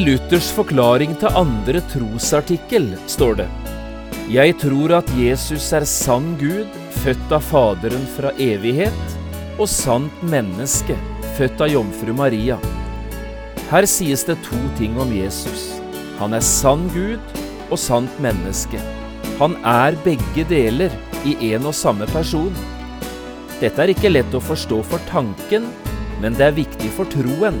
I Luthers forklaring til andre trosartikkel står det Jeg tror at Jesus er sann Gud, født av Faderen fra evighet, og sant menneske, født av jomfru Maria. Her sies det to ting om Jesus. Han er sann Gud og sant menneske. Han er begge deler i en og samme person. Dette er ikke lett å forstå for tanken, men det er viktig for troen.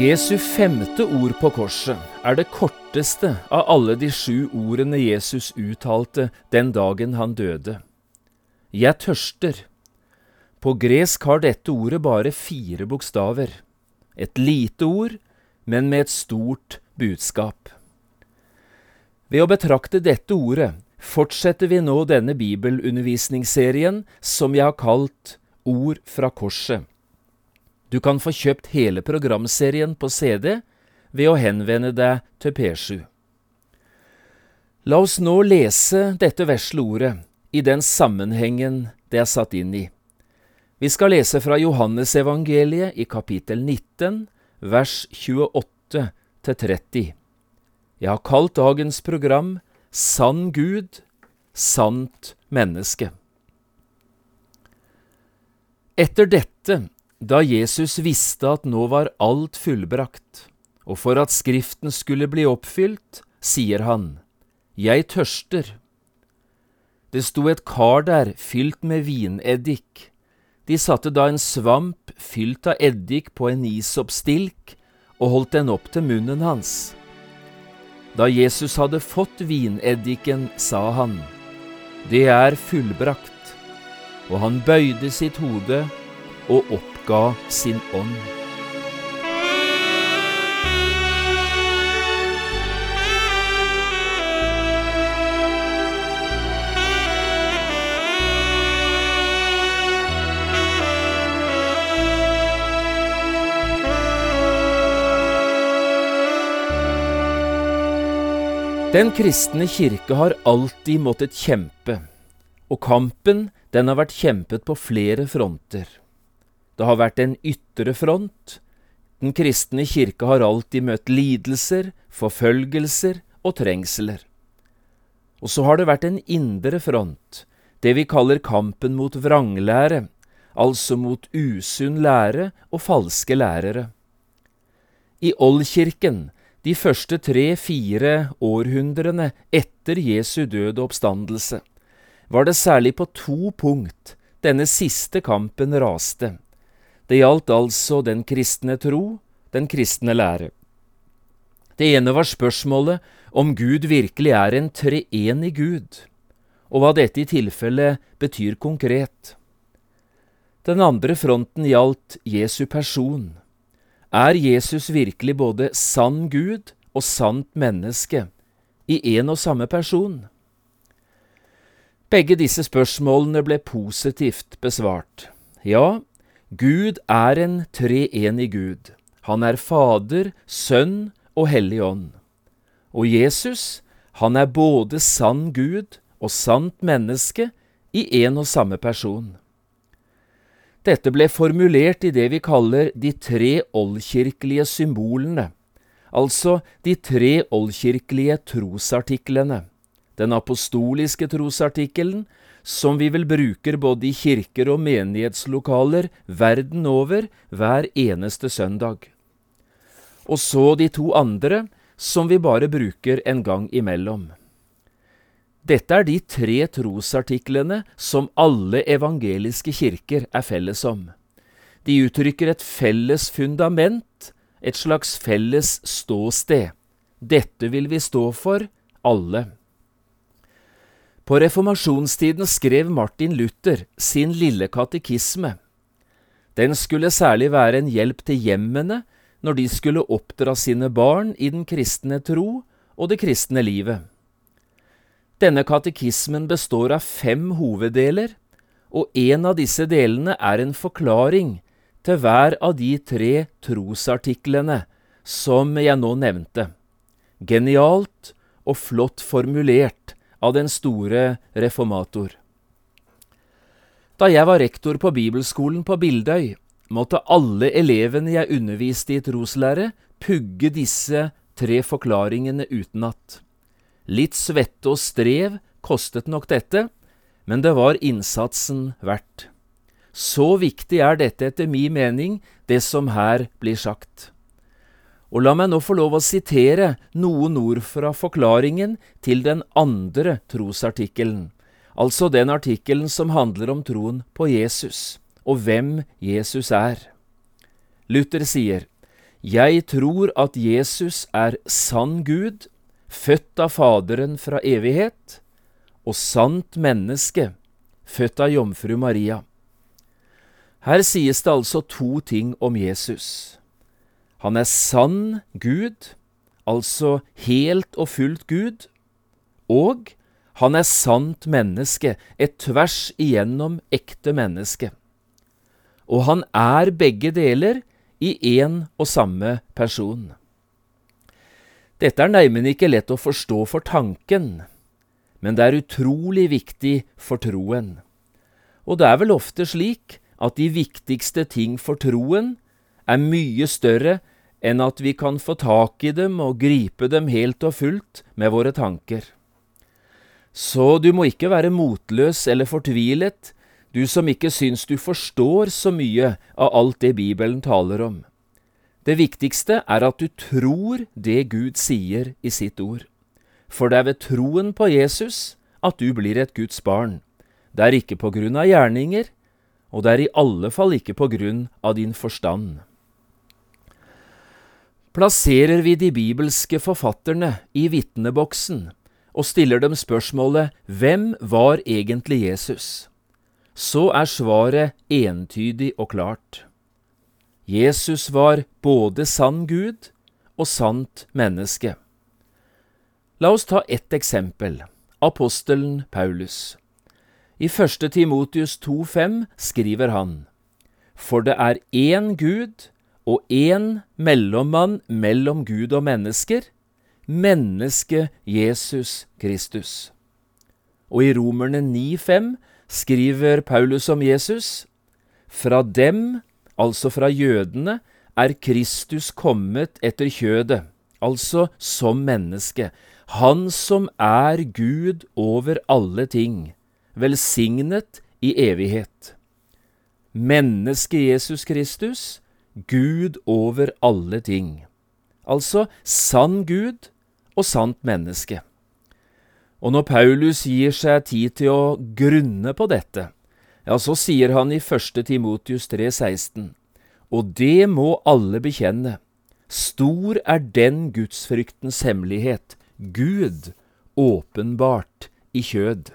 Jesu femte ord på korset er det korteste av alle de sju ordene Jesus uttalte den dagen han døde. Jeg tørster. På gresk har dette ordet bare fire bokstaver. Et lite ord, men med et stort budskap. Ved å betrakte dette ordet fortsetter vi nå denne bibelundervisningsserien som jeg har kalt Ord fra korset. Du kan få kjøpt hele programserien på CD ved å henvende deg til P7. La oss nå lese dette vesle ordet i den sammenhengen det er satt inn i. Vi skal lese fra Johannesevangeliet i kapittel 19, vers 28 til 30. Jeg har kalt dagens program Sann Gud, sant menneske. Etter dette da Jesus visste at nå var alt fullbrakt, og for at Skriften skulle bli oppfylt, sier han, Jeg tørster. Det sto et kar der fylt med vineddik. De satte da en svamp fylt av eddik på en isoppstilk og holdt den opp til munnen hans. Da Jesus hadde fått vineddiken, sa han, Det er fullbrakt, og han bøyde sitt hode og oppga sin ånd. Den kristne kirke har alltid måttet kjempe, og kampen den har vært kjempet på flere fronter. Det har vært en ytre front. Den kristne kirke har alltid møtt lidelser, forfølgelser og trengsler. Og så har det vært en indre front, det vi kaller kampen mot vranglære, altså mot usunn lære og falske lærere. I Oldkirken, de første tre–fire århundrene etter Jesu død og oppstandelse, var det særlig på to punkt denne siste kampen raste. Det gjaldt altså den kristne tro, den kristne lære. Det ene var spørsmålet om Gud virkelig er en treenig Gud, og hva dette i tilfelle betyr konkret. Den andre fronten gjaldt Jesu person. Er Jesus virkelig både sann Gud og sant menneske i en og samme person? Begge disse spørsmålene ble positivt besvart. Ja, Gud er en treenig Gud. Han er Fader, Sønn og Hellig Ånd. Og Jesus, han er både sann Gud og sant menneske i en og samme person. Dette ble formulert i det vi kaller de tre oldkirkelige symbolene, altså de tre oldkirkelige trosartiklene, den apostoliske trosartikkelen, som vi vel bruker både i kirker og menighetslokaler verden over hver eneste søndag, og så de to andre, som vi bare bruker en gang imellom. Dette er de tre trosartiklene som alle evangeliske kirker er felles om. De uttrykker et felles fundament, et slags felles ståsted. Dette vil vi stå for, alle. På reformasjonstiden skrev Martin Luther sin lille katekisme. Den skulle særlig være en hjelp til hjemmene når de skulle oppdra sine barn i den kristne tro og det kristne livet. Denne katekismen består av fem hoveddeler, og en av disse delene er en forklaring til hver av de tre trosartiklene som jeg nå nevnte. Genialt og flott formulert av den store reformator. Da jeg var rektor på bibelskolen på Bildøy, måtte alle elevene jeg underviste i troslære, pugge disse tre forklaringene utenat. Litt svette og strev kostet nok dette, men det var innsatsen verdt. Så viktig er dette etter min mening, det som her blir sagt. Og la meg nå få lov å sitere noen ord fra forklaringen til den andre trosartikkelen, altså den artikkelen som handler om troen på Jesus, og hvem Jesus er. Luther sier, Jeg tror at Jesus er sann Gud, født av Faderen fra evighet, og sant menneske, født av jomfru Maria. Her sies det altså to ting om Jesus. Han er sann Gud, altså helt og fullt Gud, og han er sant menneske, et tvers igjennom ekte menneske. Og han er begge deler i én og samme person. Dette er neimen ikke lett å forstå for tanken, men det er utrolig viktig for troen. Og det er vel ofte slik at de viktigste ting for troen er mye større enn at vi kan få tak i dem og gripe dem helt og fullt med våre tanker. Så du må ikke være motløs eller fortvilet, du som ikke syns du forstår så mye av alt det Bibelen taler om. Det viktigste er at du tror det Gud sier i sitt ord. For det er ved troen på Jesus at du blir et Guds barn. Det er ikke på grunn av gjerninger, og det er i alle fall ikke på grunn av din forstand plasserer vi de bibelske forfatterne i vitneboksen og stiller dem spørsmålet Hvem var egentlig Jesus? Så er svaret entydig og klart. Jesus var både sann Gud og sant menneske. La oss ta ett eksempel, apostelen Paulus. I 1. Timotius 2,5 skriver han, For det er én Gud og én mellommann mellom Gud og mennesker, mennesket Jesus Kristus. Og i Romerne 9,5 skriver Paulus om Jesus, fra dem, altså fra jødene, er Kristus kommet etter kjødet, altså som menneske, han som er Gud over alle ting, velsignet i evighet. Mennesket Jesus Kristus Gud over alle ting. Altså sann Gud og sant menneske. Og når Paulus gir seg tid til å grunne på dette, ja, så sier han i 1. Timotius 3,16, og det må alle bekjenne, stor er den gudsfryktens hemmelighet, Gud åpenbart i kjød.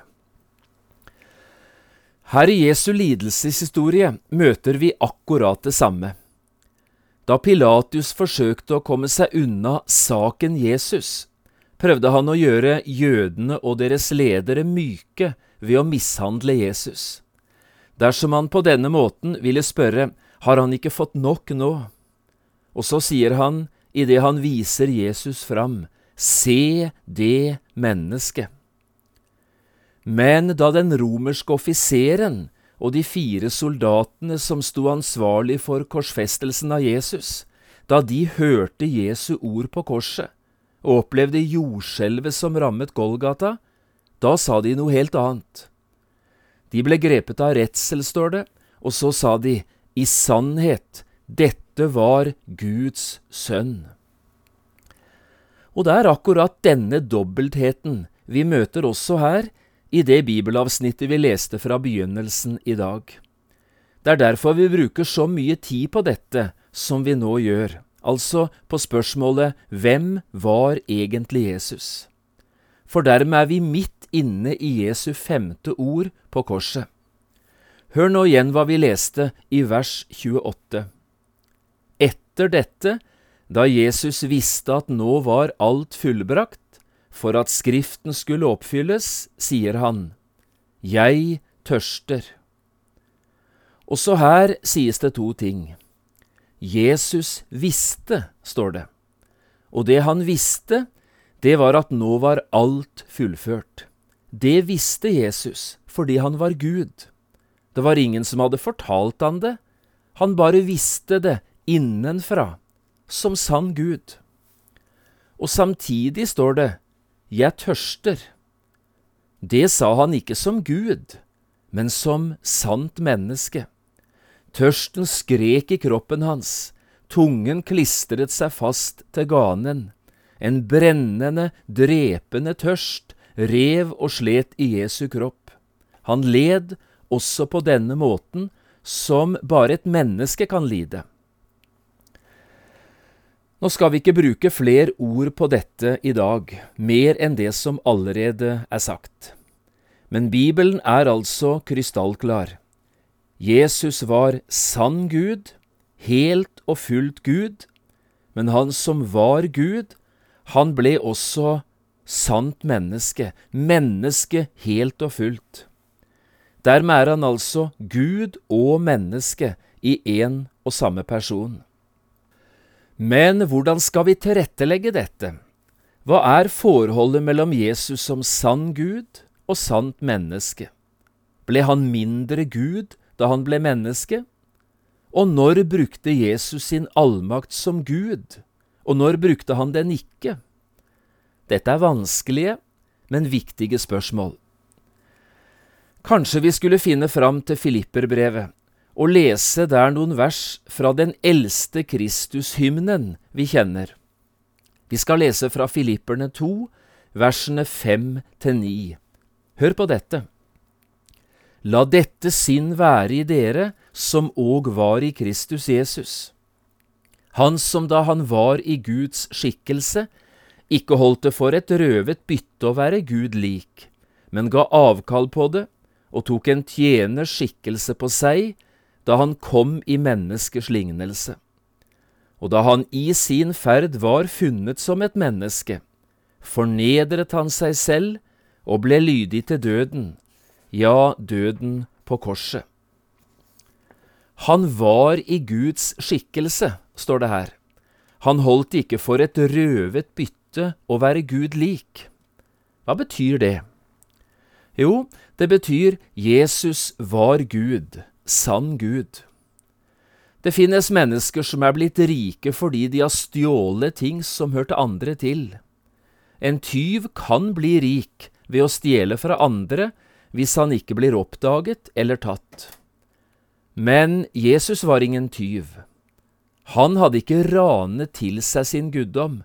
Her i Jesu lidelseshistorie møter vi akkurat det samme. Da Pilatus forsøkte å komme seg unna saken Jesus, prøvde han å gjøre jødene og deres ledere myke ved å mishandle Jesus. Dersom han på denne måten ville spørre har han ikke fått nok nå? Og så sier han, idet han viser Jesus fram, se det mennesket. Men da den romerske offiseren og de fire soldatene som sto ansvarlig for korsfestelsen av Jesus, da de hørte Jesu ord på korset og opplevde jordskjelvet som rammet Golgata, da sa de noe helt annet. De ble grepet av redsel, står det, og så sa de, i sannhet, dette var Guds sønn. Og det er akkurat denne dobbeltheten vi møter også her i det bibelavsnittet vi leste fra begynnelsen i dag. Det er derfor vi bruker så mye tid på dette som vi nå gjør, altså på spørsmålet Hvem var egentlig Jesus? For dermed er vi midt inne i Jesu femte ord på korset. Hør nå igjen hva vi leste i vers 28. Etter dette, da Jesus visste at nå var alt fullbrakt, for at Skriften skulle oppfylles, sier han, Jeg tørster. Også her sies det to ting. Jesus visste, står det, og det han visste, det var at nå var alt fullført. Det visste Jesus fordi han var Gud. Det var ingen som hadde fortalt han det, han bare visste det innenfra, som sann Gud. Og samtidig står det jeg tørster. Det sa han ikke som Gud, men som sant menneske. Tørsten skrek i kroppen hans, tungen klistret seg fast til ganen. En brennende, drepende tørst rev og slet i Jesu kropp. Han led også på denne måten, som bare et menneske kan lide. Nå skal vi ikke bruke flere ord på dette i dag, mer enn det som allerede er sagt. Men Bibelen er altså krystallklar. Jesus var sann Gud, helt og fullt Gud, men han som var Gud, han ble også sant menneske, menneske helt og fullt. Dermed er han altså Gud og menneske i én og samme person. Men hvordan skal vi tilrettelegge dette? Hva er forholdet mellom Jesus som sann Gud og sant menneske? Ble han mindre Gud da han ble menneske? Og når brukte Jesus sin allmakt som Gud, og når brukte han den ikke? Dette er vanskelige, men viktige spørsmål. Kanskje vi skulle finne fram til Filipperbrevet, og lese der noen vers fra den eldste Kristushymnen vi kjenner. Vi skal lese fra Filipperne 2, versene 5 til 9. Hør på dette. La dette sinn være i dere som òg var i Kristus Jesus. Han som da han var i Guds skikkelse, ikke holdt det for et røvet bytte å være Gud lik, men ga avkall på det og tok en tjeners skikkelse på seg da han kom i menneskers lignelse. Og da han i sin ferd var funnet som et menneske, fornedret han seg selv og ble lydig til døden, ja, døden på korset. Han var i Guds skikkelse, står det her. Han holdt ikke for et røvet bytte å være Gud lik. Hva betyr det? Jo, det betyr Jesus var Gud, sann Gud. Det finnes mennesker som er blitt rike fordi de har stjålet ting som hørte andre til. En tyv kan bli rik ved å stjele fra andre hvis han ikke blir oppdaget eller tatt. Men Jesus var ingen tyv. Han hadde ikke ranet til seg sin guddom.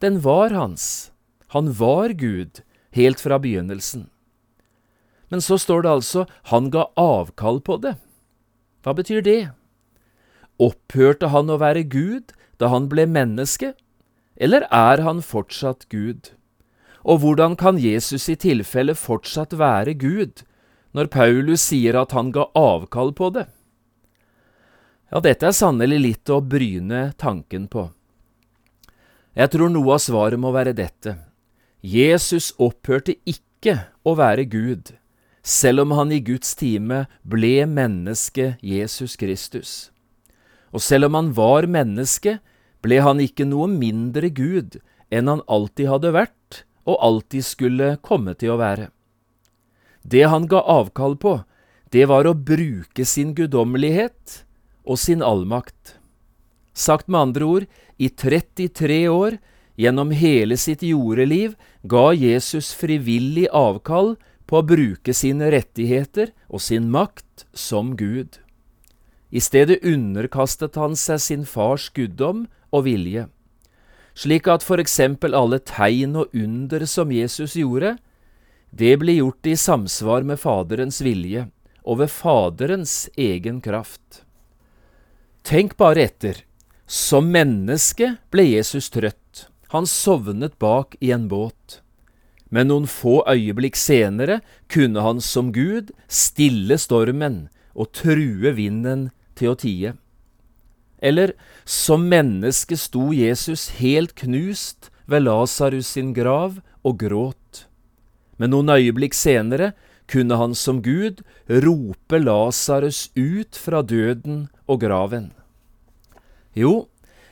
Den var hans. Han var Gud helt fra begynnelsen. Men så står det altså han ga avkall på det. Hva betyr det? Opphørte han å være Gud da han ble menneske, eller er han fortsatt Gud? Og hvordan kan Jesus i tilfelle fortsatt være Gud, når Paulus sier at han ga avkall på det? Ja, dette er sannelig litt å bryne tanken på. Jeg tror noe av svaret må være dette. Jesus opphørte ikke å være Gud, selv om han i Guds time ble menneske Jesus Kristus. Og selv om han var menneske, ble han ikke noe mindre Gud enn han alltid hadde vært og alltid skulle komme til å være. Det han ga avkall på, det var å bruke sin guddommelighet og sin allmakt. Sagt med andre ord, i 33 år, gjennom hele sitt jordeliv, ga Jesus frivillig avkall på å bruke sine rettigheter og sin makt som Gud. I stedet underkastet han seg sin fars guddom og vilje, slik at for eksempel alle tegn og under som Jesus gjorde, det ble gjort i samsvar med Faderens vilje, og ved Faderens egen kraft. Tenk bare etter. Som menneske ble Jesus trøtt. Han sovnet bak i en båt. Men noen få øyeblikk senere kunne han som Gud stille stormen og true vinden til å tie. Eller som menneske sto Jesus helt knust ved Lasarus sin grav og gråt. Men noen øyeblikk senere kunne han som Gud rope Lasarus ut fra døden og graven. Jo,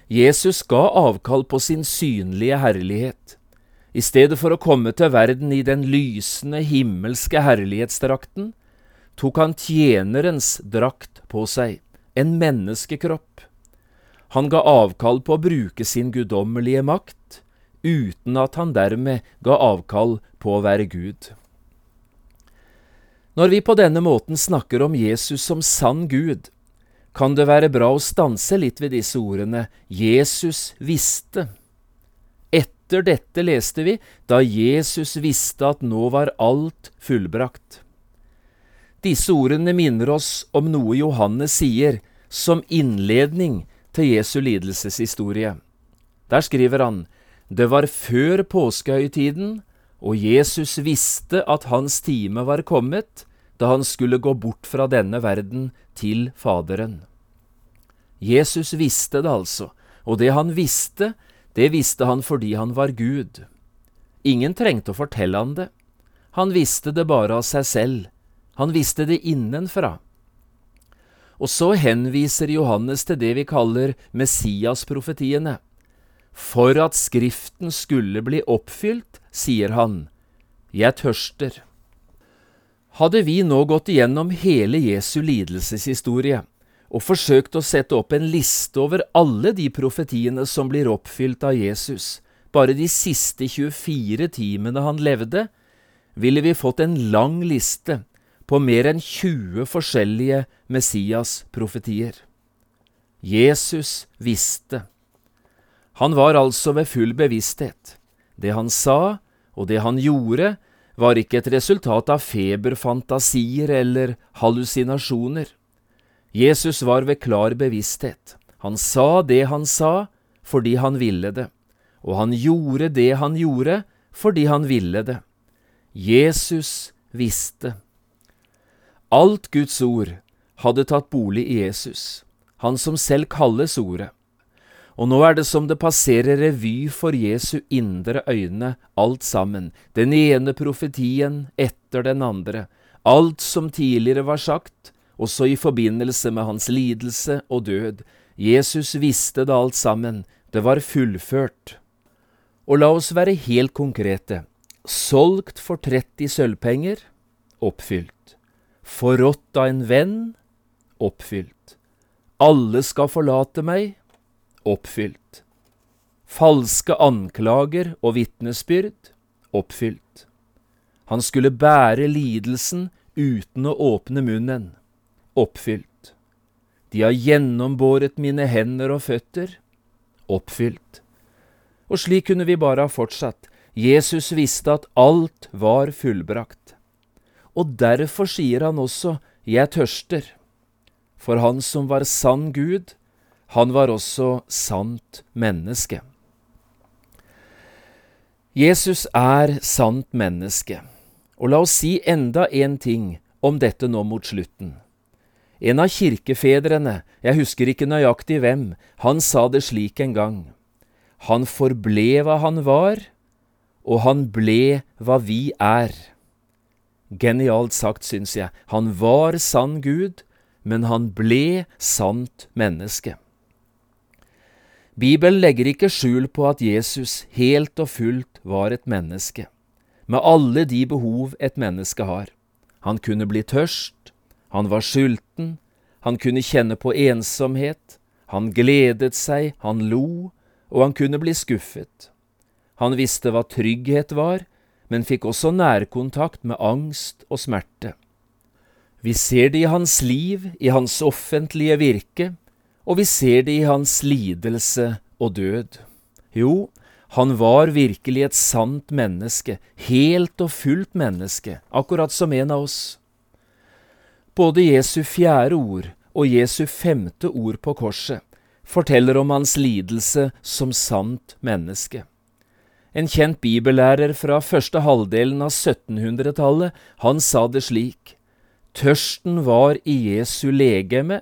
Jesus ga avkall på sin synlige herlighet. I stedet for å komme til verden i den lysende himmelske herlighetsdrakten, tok han tjenerens drakt på seg, en menneskekropp. Han ga avkall på å bruke sin guddommelige makt, uten at han dermed ga avkall på å være Gud. Når vi på denne måten snakker om Jesus som sann Gud, kan det være bra å stanse litt ved disse ordene Jesus visste. Etter dette leste vi da Jesus visste at nå var alt fullbrakt. Disse ordene minner oss om noe Johannes sier som innledning til Jesu lidelseshistorie. Der skriver han det var før påskehøytiden, og Jesus visste at hans time var kommet, da han skulle gå bort fra denne verden til Faderen. Jesus visste det altså, og det han visste, det visste han fordi han var Gud. Ingen trengte å fortelle han det. Han visste det bare av seg selv. Han visste det innenfra. Og så henviser Johannes til det vi kaller Messias-profetiene. For at Skriften skulle bli oppfylt, sier han, Jeg tørster. Hadde vi nå gått igjennom hele Jesu lidelseshistorie og forsøkt å sette opp en liste over alle de profetiene som blir oppfylt av Jesus, bare de siste 24 timene han levde, ville vi fått en lang liste på mer enn 20 forskjellige Messias-profetier. Jesus visste. Han var altså ved full bevissthet. Det han sa, og det han gjorde, var ikke et resultat av feberfantasier eller hallusinasjoner. Jesus var ved klar bevissthet. Han sa det han sa fordi han ville det, og han gjorde det han gjorde fordi han ville det. Jesus visste. Alt Guds ord hadde tatt bolig i Jesus, han som selv kalles Ordet. Og nå er det som det passerer revy for Jesu indre øyne, alt sammen, den ene profetien etter den andre, alt som tidligere var sagt, også i forbindelse med hans lidelse og død. Jesus visste det alt sammen, det var fullført. Og la oss være helt konkrete. Solgt for 30 sølvpenger oppfylt. Forrådt av en venn oppfylt. Alle skal forlate meg oppfylt. Falske anklager og vitnesbyrd oppfylt. Han skulle bære lidelsen uten å åpne munnen oppfylt. De har gjennombåret mine hender og føtter oppfylt. Og slik kunne vi bare ha fortsatt. Jesus visste at alt var fullbrakt. Og derfor sier han også Jeg tørster. For han som var sann Gud, han var også sant menneske. Jesus er sant menneske, og la oss si enda en ting om dette nå mot slutten. En av kirkefedrene, jeg husker ikke nøyaktig hvem, han sa det slik en gang. Han forble hva han var, og han ble hva vi er. Genialt sagt, syns jeg. Han var sann Gud, men han ble sant menneske. Bibelen legger ikke skjul på at Jesus helt og fullt var et menneske, med alle de behov et menneske har. Han kunne bli tørst, han var sulten, han kunne kjenne på ensomhet, han gledet seg, han lo, og han kunne bli skuffet. Han visste hva trygghet var, men fikk også nærkontakt med angst og smerte. Vi ser det i hans liv, i hans offentlige virke, og vi ser det i hans lidelse og død. Jo, han var virkelig et sant menneske, helt og fullt menneske, akkurat som en av oss. Både Jesu fjerde ord og Jesu femte ord på korset forteller om hans lidelse som sant menneske. En kjent bibellærer fra første halvdelen av 1700-tallet, han sa det slik, Tørsten var i Jesu legeme,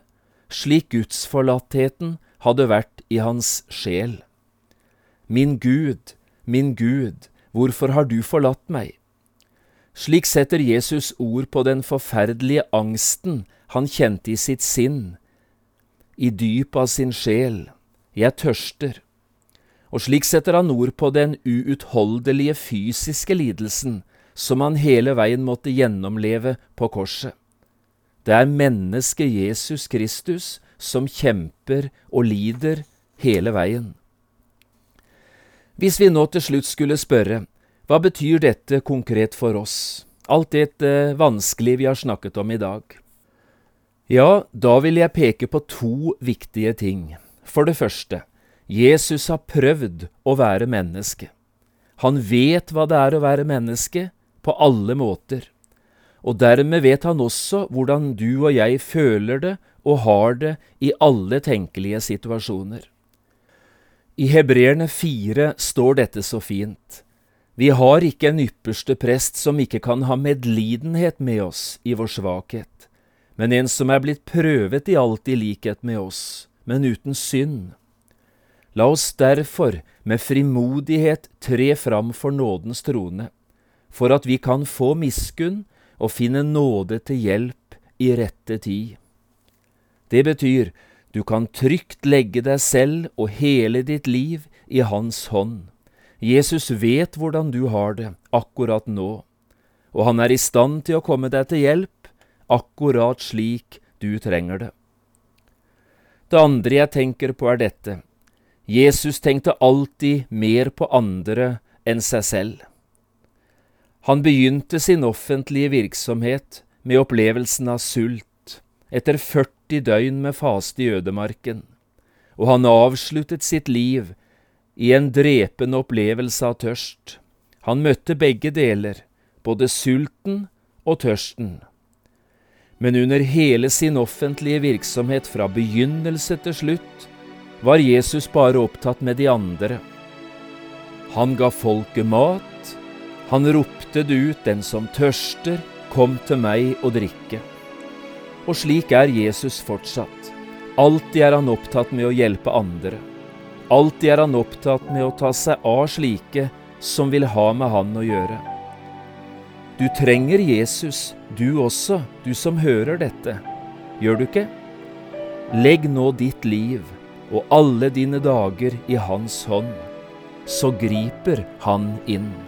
slik gudsforlattheten hadde vært i hans sjel. Min Gud, min Gud, hvorfor har du forlatt meg? Slik setter Jesus ord på den forferdelige angsten han kjente i sitt sinn, i dypet av sin sjel. Jeg tørster. Og slik setter han ord på den uutholdelige fysiske lidelsen som han hele veien måtte gjennomleve på korset. Det er mennesket Jesus Kristus som kjemper og lider hele veien. Hvis vi nå til slutt skulle spørre hva betyr dette konkret for oss, alt det vanskelige vi har snakket om i dag? Ja, da vil jeg peke på to viktige ting. For det første, Jesus har prøvd å være menneske. Han vet hva det er å være menneske, på alle måter. Og dermed vet han også hvordan du og jeg føler det og har det i alle tenkelige situasjoner. I Hebreerne fire står dette så fint. Vi har ikke en ypperste prest som ikke kan ha medlidenhet med oss i vår svakhet, men en som er blitt prøvet i alt i likhet med oss, men uten synd. La oss derfor med frimodighet tre fram for nådens trone, for at vi kan få miskunn og finne nåde til hjelp i rette tid. Det betyr du kan trygt legge deg selv og hele ditt liv i Hans hånd Jesus vet hvordan du har det akkurat nå, og han er i stand til å komme deg til hjelp akkurat slik du trenger det. Det andre jeg tenker på, er dette. Jesus tenkte alltid mer på andre enn seg selv. Han begynte sin offentlige virksomhet med opplevelsen av sult, etter 40 døgn med faste i ødemarken, og han avsluttet sitt liv i en drepende opplevelse av tørst. Han møtte begge deler, både sulten og tørsten. Men under hele sin offentlige virksomhet fra begynnelse til slutt var Jesus bare opptatt med de andre. Han ga folket mat, han ropte det ut, den som tørster, kom til meg og drikke. Og slik er Jesus fortsatt. Alltid er han opptatt med å hjelpe andre. Alltid er han opptatt med å ta seg av slike som vil ha med han å gjøre. Du trenger Jesus, du også, du som hører dette. Gjør du ikke? Legg nå ditt liv og alle dine dager i Hans hånd, så griper Han inn.